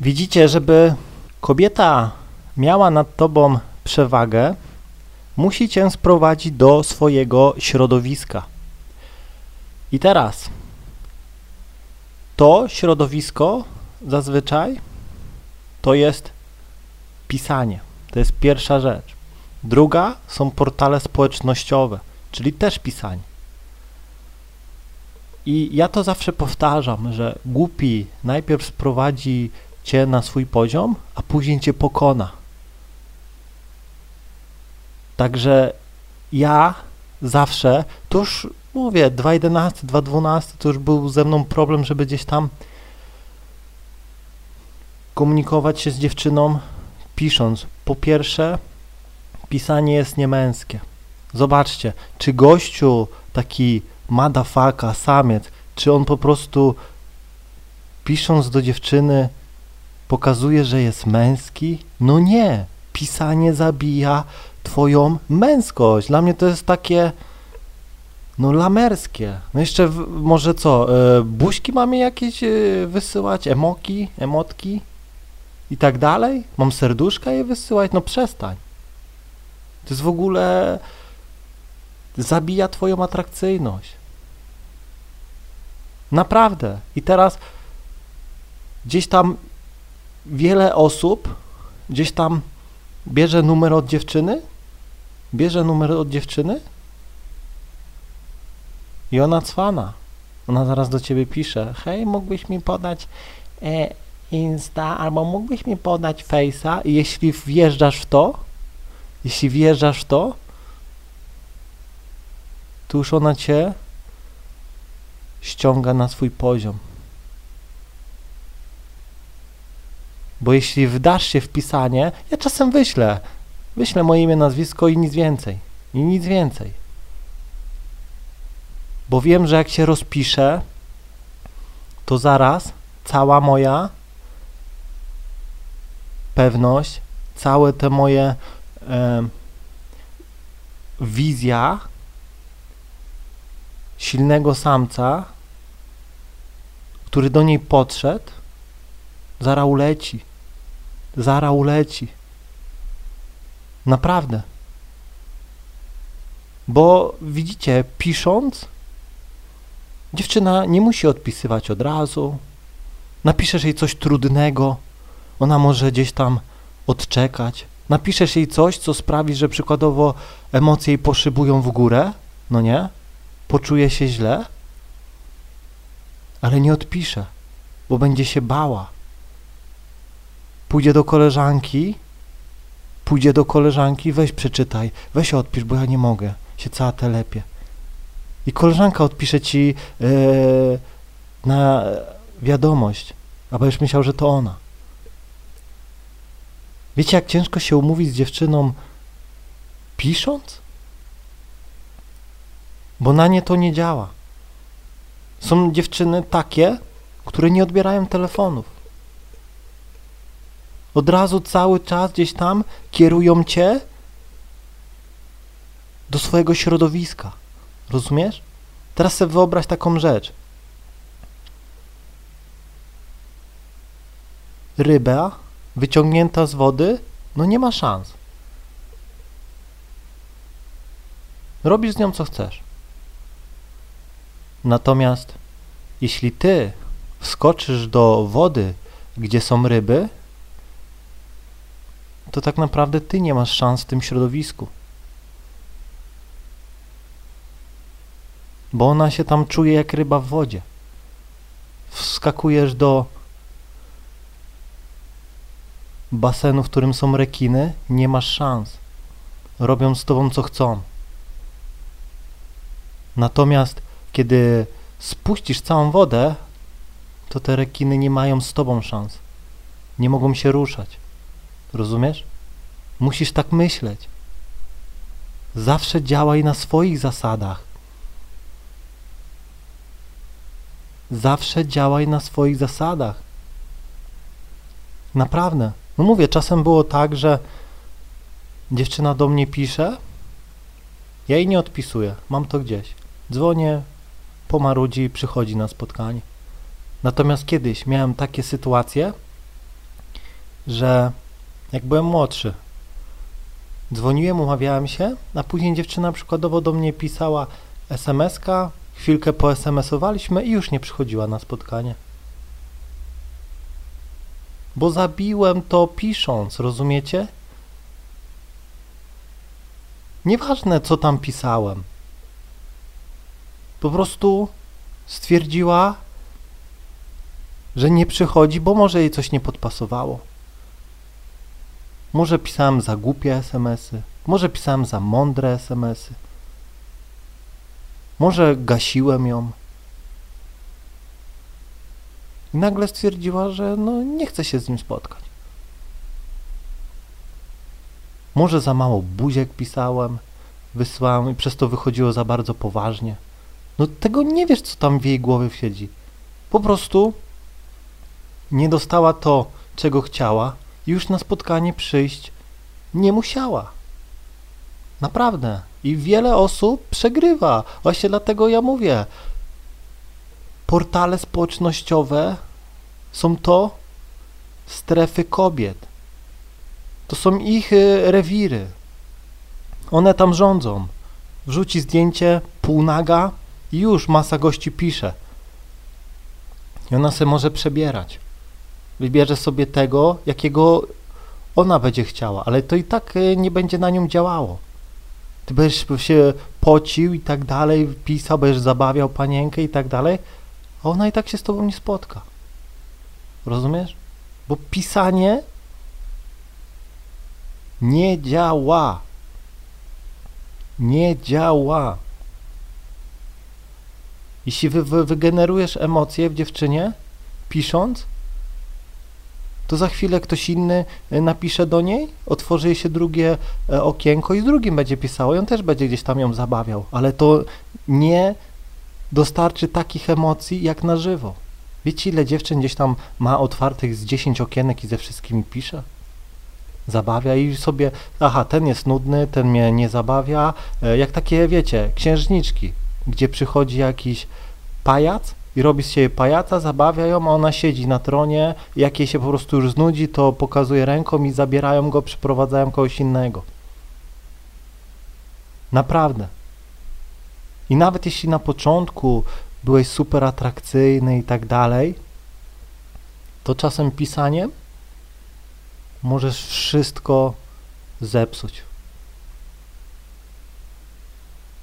Widzicie, żeby kobieta miała nad tobą przewagę, musi cię sprowadzić do swojego środowiska. I teraz to środowisko zazwyczaj to jest pisanie. To jest pierwsza rzecz. Druga są portale społecznościowe, czyli też pisanie. I ja to zawsze powtarzam, że głupi najpierw sprowadzi cię na swój poziom, a później cię pokona. Także ja zawsze, to już mówię, 2.11, 2.12 to już był ze mną problem, żeby gdzieś tam komunikować się z dziewczyną, pisząc. Po pierwsze, pisanie jest niemęskie. Zobaczcie, czy gościu taki madafaka, samiec, czy on po prostu pisząc do dziewczyny pokazuje, że jest męski? No nie. Pisanie zabija twoją męskość. Dla mnie to jest takie no lamerskie. No jeszcze w, może co, e, buźki mamy jakieś e, wysyłać, emoki, emotki i tak dalej? Mam serduszka je wysyłać? No przestań. To jest w ogóle zabija twoją atrakcyjność. Naprawdę. I teraz gdzieś tam wiele osób gdzieś tam bierze numer od dziewczyny, bierze numer od dziewczyny i ona cwana. Ona zaraz do ciebie pisze, hej, mógłbyś mi podać e, Insta, albo mógłbyś mi podać Face'a i jeśli wjeżdżasz w to, jeśli wjeżdżasz w to, to już ona cię ściąga na swój poziom. Bo jeśli wdasz się w pisanie, ja czasem wyślę, wyślę moje imię, nazwisko i nic więcej. I nic więcej. Bo wiem, że jak się rozpiszę, to zaraz cała moja pewność, całe te moje e, wizja silnego samca, który do niej podszedł, zara uleci. Zara uleci. Naprawdę. Bo widzicie, pisząc, dziewczyna nie musi odpisywać od razu. Napiszesz jej coś trudnego, ona może gdzieś tam odczekać. Napiszesz jej coś, co sprawi, że przykładowo emocje jej poszybują w górę, no nie? Poczuje się źle, ale nie odpisze, bo będzie się bała. Pójdzie do koleżanki, pójdzie do koleżanki, weź przeczytaj, weź odpisz, bo ja nie mogę, się cała telepie. I koleżanka odpisze ci yy, na wiadomość, a będziesz myślał, że to ona. Wiecie, jak ciężko się umówić z dziewczyną pisząc? Bo na nie to nie działa. Są dziewczyny takie, które nie odbierają telefonów. Od razu cały czas gdzieś tam kierują cię do swojego środowiska. Rozumiesz? Teraz sobie wyobraź taką rzecz. Ryba wyciągnięta z wody, no nie ma szans. Robisz z nią co chcesz. Natomiast jeśli ty wskoczysz do wody, gdzie są ryby, to tak naprawdę ty nie masz szans w tym środowisku. Bo ona się tam czuje jak ryba w wodzie. Wskakujesz do basenu, w którym są rekiny, nie masz szans. Robią z tobą co chcą. Natomiast kiedy spuścisz całą wodę, to te rekiny nie mają z tobą szans. Nie mogą się ruszać. Rozumiesz? Musisz tak myśleć. Zawsze działaj na swoich zasadach. Zawsze działaj na swoich zasadach. Naprawdę. No mówię, czasem było tak, że dziewczyna do mnie pisze, ja jej nie odpisuję, mam to gdzieś. Dzwonię, pomarudzi i przychodzi na spotkanie. Natomiast kiedyś miałem takie sytuacje, że jak byłem młodszy, dzwoniłem, umawiałem się, a później dziewczyna przykładowo do mnie pisała SMS-ka, chwilkę po SMS-owaliśmy i już nie przychodziła na spotkanie. Bo zabiłem to pisząc, rozumiecie? Nieważne, co tam pisałem. Po prostu stwierdziła, że nie przychodzi, bo może jej coś nie podpasowało. Może pisałem za głupie SMS-y, może pisałem za mądre SMS-y. Może gasiłem ją. I nagle stwierdziła, że no nie chce się z nim spotkać. Może za mało buziek pisałem, wysłałem i przez to wychodziło za bardzo poważnie. No tego nie wiesz, co tam w jej głowie siedzi. Po prostu nie dostała to, czego chciała już na spotkanie przyjść nie musiała. Naprawdę. I wiele osób przegrywa. Właśnie dlatego ja mówię, portale społecznościowe są to strefy kobiet. To są ich y, rewiry. One tam rządzą. Wrzuci zdjęcie półnaga i już masa gości pisze. I ona sobie może przebierać. Wybierze sobie tego, jakiego ona będzie chciała, ale to i tak y, nie będzie na nią działało. Ty będziesz się pocił i tak dalej, pisał, będziesz zabawiał panienkę i tak dalej, a ona i tak się z tobą nie spotka. Rozumiesz? Bo pisanie nie działa. Nie działa. Jeśli wy, wy, wygenerujesz emocje w dziewczynie, pisząc, to za chwilę ktoś inny e, napisze do niej, otworzy jej się drugie e, okienko i z drugim będzie pisało i on też będzie gdzieś tam ją zabawiał, ale to nie dostarczy takich emocji jak na żywo. Wiecie ile dziewczyn gdzieś tam ma otwartych z 10 okienek i ze wszystkimi pisze? Zabawia i sobie, aha, ten jest nudny, ten mnie nie zabawia, e, jak takie, wiecie, księżniczki, gdzie przychodzi jakiś pajac i robi z siebie pajaca, zabawia ją, a ona siedzi na tronie, jak jej się po prostu już znudzi, to pokazuje ręką i zabierają go, przyprowadzają kogoś innego. Naprawdę. I nawet jeśli na początku byłeś super atrakcyjny i tak dalej, to czasem pisaniem możesz wszystko zepsuć.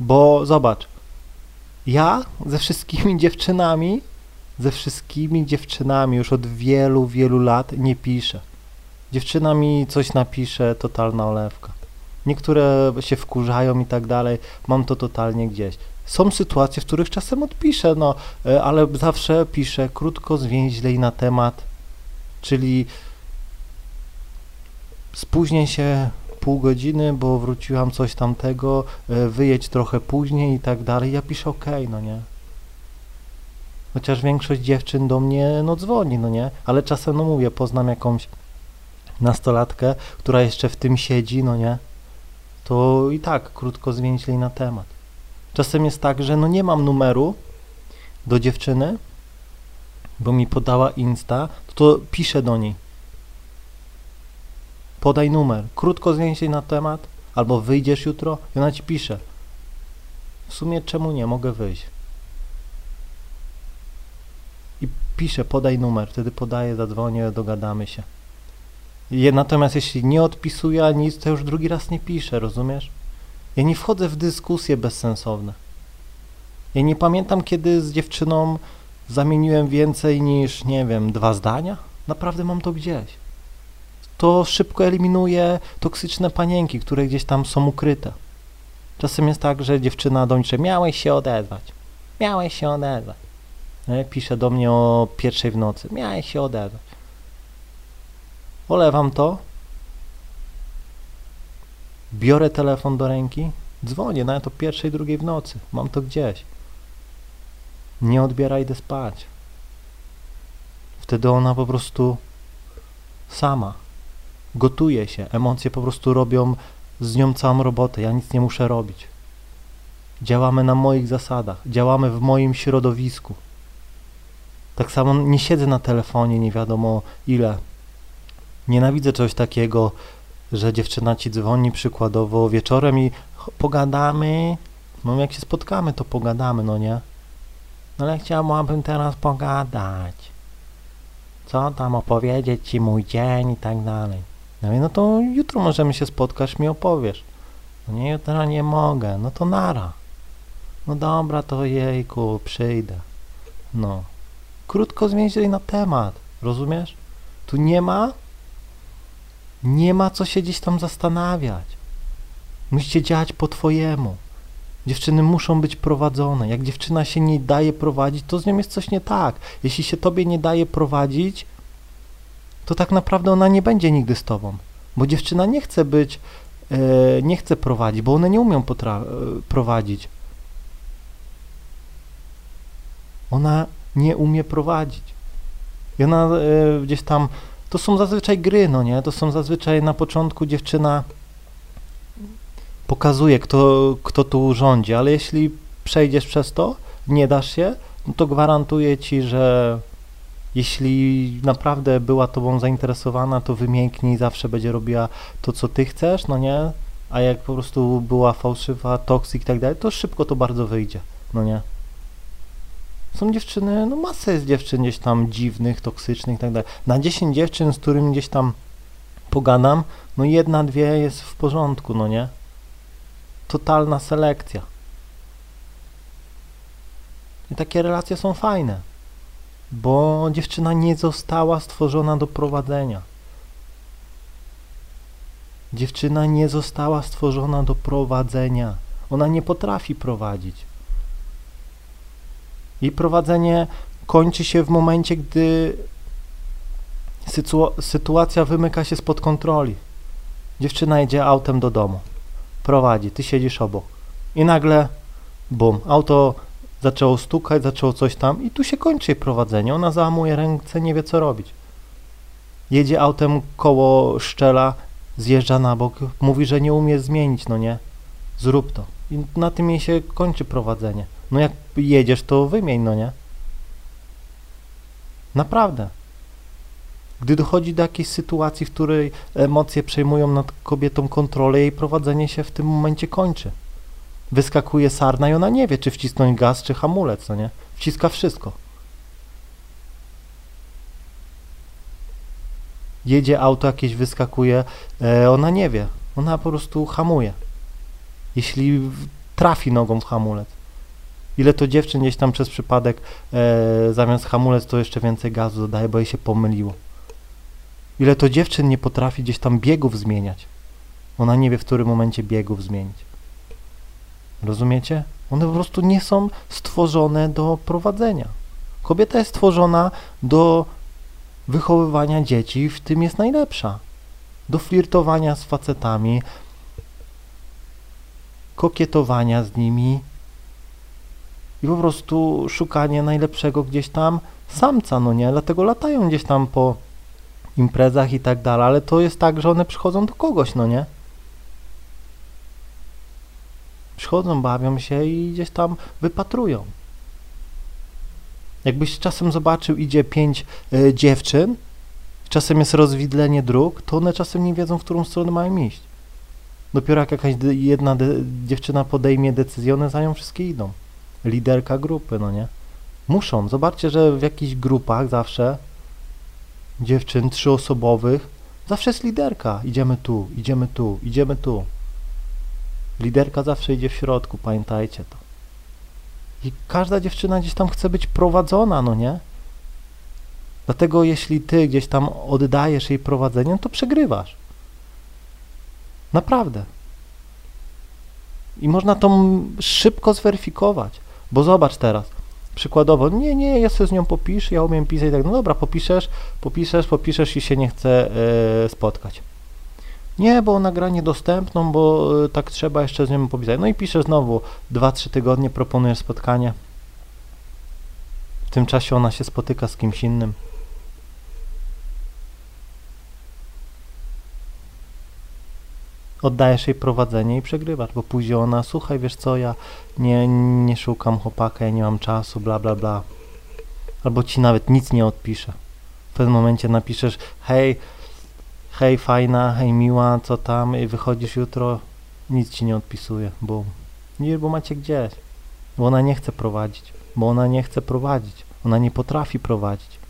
Bo zobacz, ja ze wszystkimi dziewczynami, ze wszystkimi dziewczynami już od wielu, wielu lat nie piszę. Dziewczyna mi coś napisze, totalna olewka. Niektóre się wkurzają i tak dalej, mam to totalnie gdzieś. Są sytuacje, w których czasem odpiszę, no, e, ale zawsze piszę krótko, zwięźle i na temat, czyli spóźnię się pół godziny, bo wróciłam coś tamtego, e, wyjedź trochę później i tak dalej. Ja piszę ok, no nie. Chociaż większość dziewczyn do mnie no dzwoni, no nie, ale czasem no mówię, poznam jakąś nastolatkę, która jeszcze w tym siedzi, no nie, to i tak krótko zwięźlej na temat. Czasem jest tak, że no nie mam numeru do dziewczyny, bo mi podała Insta, to, to piszę do niej podaj numer, krótko zwięźlej na temat, albo wyjdziesz jutro i ona ci pisze. W sumie czemu nie, mogę wyjść. I pisze, podaj numer, wtedy podaję, zadzwonię, dogadamy się. Natomiast jeśli nie odpisuje nic, to już drugi raz nie piszę, rozumiesz? Ja nie wchodzę w dyskusje bezsensowne. Ja nie pamiętam, kiedy z dziewczyną zamieniłem więcej niż, nie wiem, dwa zdania. Naprawdę mam to gdzieś to szybko eliminuje toksyczne panienki, które gdzieś tam są ukryte. Czasem jest tak, że dziewczyna do mnie miałeś się odezwać, miałeś się odezwać. Nie? Pisze do mnie o pierwszej w nocy, miałeś się odezwać. Olewam to, biorę telefon do ręki, dzwonię nawet o pierwszej, drugiej w nocy, mam to gdzieś. Nie odbieraj, idę spać. Wtedy ona po prostu sama gotuje się, emocje po prostu robią z nią całą robotę, ja nic nie muszę robić. Działamy na moich zasadach, działamy w moim środowisku. Tak samo nie siedzę na telefonie nie wiadomo ile. Nienawidzę czegoś takiego, że dziewczyna ci dzwoni przykładowo wieczorem i pogadamy. No jak się spotkamy, to pogadamy, no nie? No ale chciałabym teraz pogadać. Co tam opowiedzieć ci mój dzień i tak dalej. No i no to jutro możemy się spotkać, mi opowiesz. No nie, jutro nie mogę. No to nara. No dobra, to jejku, przyjdę. No. Krótko zwięźlej na temat, rozumiesz? Tu nie ma, nie ma co się gdzieś tam zastanawiać. Musicie działać po twojemu. Dziewczyny muszą być prowadzone. Jak dziewczyna się nie daje prowadzić, to z nią jest coś nie tak. Jeśli się tobie nie daje prowadzić, to tak naprawdę ona nie będzie nigdy z tobą. Bo dziewczyna nie chce być, e, nie chce prowadzić, bo one nie umią e, prowadzić. Ona nie umie prowadzić. I ona e, gdzieś tam, to są zazwyczaj gry, no nie? To są zazwyczaj na początku dziewczyna pokazuje, kto, kto tu rządzi, ale jeśli przejdziesz przez to, nie dasz się, no to gwarantuję ci, że jeśli naprawdę była tobą zainteresowana, to wymięknie i zawsze będzie robiła to, co ty chcesz, no nie? A jak po prostu była fałszywa, toksyk i tak dalej, to szybko to bardzo wyjdzie, no nie? Są dziewczyny, no masa jest dziewczyn gdzieś tam dziwnych, toksycznych i tak dalej. Na 10 dziewczyn, z którymi gdzieś tam pogadam, no jedna, dwie jest w porządku, no nie? Totalna selekcja. I takie relacje są fajne, bo dziewczyna nie została stworzona do prowadzenia. Dziewczyna nie została stworzona do prowadzenia. Ona nie potrafi prowadzić. Jej prowadzenie kończy się w momencie, gdy sytuacja wymyka się spod kontroli. Dziewczyna jedzie autem do domu, prowadzi, ty siedzisz obok i nagle, bum, auto zaczęło stukać, zaczęło coś tam i tu się kończy prowadzenie. Ona załamuje ręce, nie wie co robić. Jedzie autem koło szczela, zjeżdża na bok, mówi, że nie umie zmienić, no nie? Zrób to. I na tym jej się kończy prowadzenie. No jak jedziesz, to wymień, no nie? Naprawdę. Gdy dochodzi do jakiejś sytuacji, w której emocje przejmują nad kobietą kontrolę, jej prowadzenie się w tym momencie kończy. Wyskakuje sarna i ona nie wie, czy wcisnąć gaz, czy hamulec, no nie? Wciska wszystko. Jedzie auto jakieś, wyskakuje, e, ona nie wie. Ona po prostu hamuje. Jeśli trafi nogą w hamulec. Ile to dziewczyn gdzieś tam przez przypadek e, zamiast hamulec to jeszcze więcej gazu dodaje, bo jej się pomyliło. Ile to dziewczyn nie potrafi gdzieś tam biegów zmieniać. Ona nie wie, w którym momencie biegów zmienić. Rozumiecie? One po prostu nie są stworzone do prowadzenia. Kobieta jest stworzona do wychowywania dzieci, w tym jest najlepsza. Do flirtowania z facetami, kokietowania z nimi, i po prostu szukanie najlepszego gdzieś tam samca, no nie? Dlatego latają gdzieś tam po imprezach i tak dalej, ale to jest tak, że one przychodzą do kogoś, no nie? Przychodzą, bawią się i gdzieś tam wypatrują. Jakbyś czasem zobaczył, idzie pięć y, dziewczyn, czasem jest rozwidlenie dróg, to one czasem nie wiedzą, w którą stronę mają iść. Dopiero jak jakaś jedna dziewczyna podejmie decyzję, one za nią wszystkie idą liderka grupy, no nie? Muszą. Zobaczcie, że w jakichś grupach zawsze dziewczyn trzyosobowych zawsze jest liderka. Idziemy tu, idziemy tu, idziemy tu. Liderka zawsze idzie w środku, pamiętajcie to. I każda dziewczyna gdzieś tam chce być prowadzona, no nie? Dlatego jeśli ty gdzieś tam oddajesz jej prowadzenie, to przegrywasz. Naprawdę. I można to szybko zweryfikować. Bo zobacz teraz, przykładowo, nie, nie, ja sobie z nią popiszę, ja umiem pisać, tak, no dobra, popiszesz, popiszesz, popiszesz i się nie chce e, spotkać. Nie, bo nagra niedostępną, bo e, tak trzeba jeszcze z nią popisać. No i piszesz znowu, 2-3 tygodnie proponujesz spotkanie. W tym czasie ona się spotyka z kimś innym. oddajesz jej prowadzenie i przegrywasz, bo później ona, słuchaj, wiesz co, ja nie, nie szukam chłopaka, ja nie mam czasu, bla, bla, bla. Albo ci nawet nic nie odpisze. W pewnym momencie napiszesz, hej, hej fajna, hej miła, co tam i wychodzisz jutro, nic ci nie odpisuje, bo nie, bo macie gdzieś, bo ona nie chce prowadzić, bo ona nie chce prowadzić, ona nie potrafi prowadzić.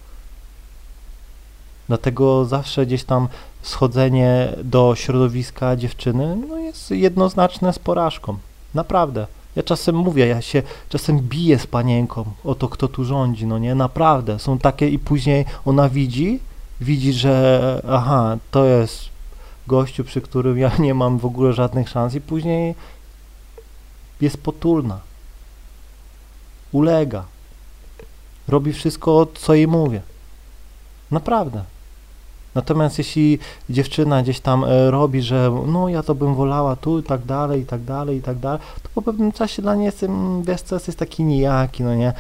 Dlatego zawsze gdzieś tam schodzenie do środowiska dziewczyny no jest jednoznaczne z porażką. Naprawdę. Ja czasem mówię, ja się czasem biję z panienką o to, kto tu rządzi, no nie, naprawdę. Są takie i później ona widzi, widzi, że aha, to jest gościu, przy którym ja nie mam w ogóle żadnych szans i później jest potulna. Ulega. Robi wszystko, co jej mówię. Naprawdę. Natomiast jeśli dziewczyna gdzieś tam e, robi, że no ja to bym wolała tu i tak dalej, i tak dalej, i tak dalej, to po pewnym czasie dla niej jest, mm, wiesz co, taki nijaki, no nie?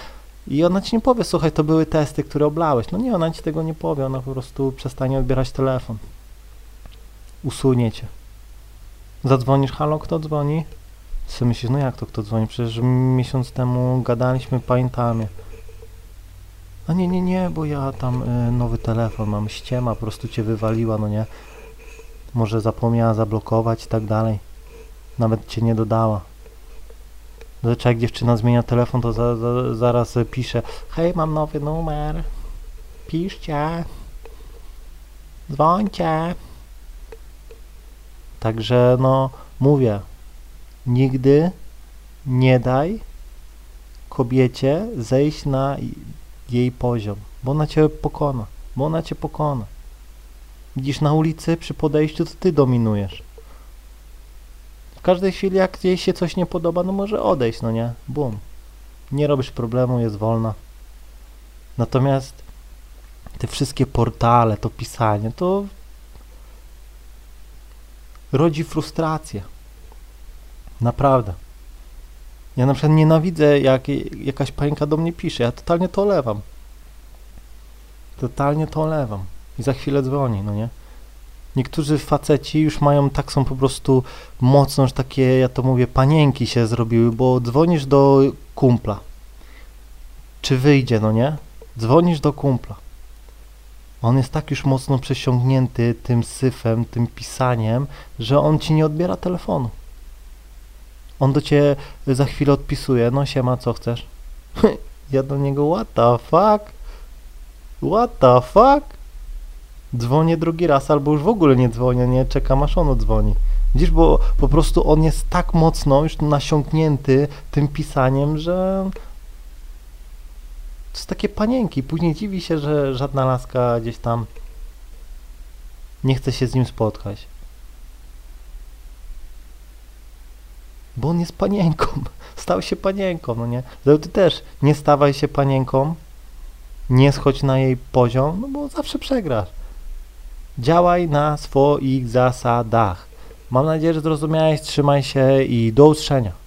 I ona ci nie powie, słuchaj, to były testy, które oblałeś. No nie, ona ci tego nie powie, ona po prostu przestanie odbierać telefon. Usunie cię. Zadzwonisz, halo, kto dzwoni? Co myślisz, no jak to kto dzwoni? Przecież miesiąc temu gadaliśmy, pamiętamy. A nie, nie, nie, bo ja tam y, nowy telefon mam, ściema, po prostu cię wywaliła, no nie? Może zapomniała zablokować i tak dalej. Nawet cię nie dodała. Zazwyczaj jak dziewczyna zmienia telefon, to za, za, zaraz pisze Hej, mam nowy numer. Piszcie. Dzwońcie. Także no, mówię, nigdy nie daj kobiecie zejść na jej poziom, bo ona cię pokona, bo ona cię pokona. Widzisz na ulicy przy podejściu, to ty dominujesz. W każdej chwili, jak jej się coś nie podoba, no może odejść, no nie? Bum. Nie robisz problemu, jest wolna. Natomiast te wszystkie portale, to pisanie, to rodzi frustrację. Naprawdę. Ja na przykład nienawidzę, jak jakaś pańka do mnie pisze. Ja totalnie to olewam. Totalnie to olewam. I za chwilę dzwoni, no nie? Niektórzy faceci już mają, tak są po prostu mocno, że takie, ja to mówię, panienki się zrobiły, bo dzwonisz do kumpla. Czy wyjdzie, no nie? Dzwonisz do kumpla. On jest tak już mocno przesiągnięty tym syfem, tym pisaniem, że on ci nie odbiera telefonu. On do ciebie za chwilę odpisuje, no siema, co chcesz? ja do niego, what the fuck? What the fuck? Dzwonię drugi raz, albo już w ogóle nie dzwonię, nie czekam aż on odzwoni. Widzisz, bo po prostu on jest tak mocno już nasiąknięty tym pisaniem, że to jest takie panienki. Później dziwi się, że żadna laska gdzieś tam nie chce się z nim spotkać. Bo on jest panienką. Stał się panienką, no nie? Ty też nie stawaj się panienką, nie schodź na jej poziom, no bo zawsze przegrasz. Działaj na swoich zasadach. Mam nadzieję, że zrozumiałeś, trzymaj się i do usłyszenia.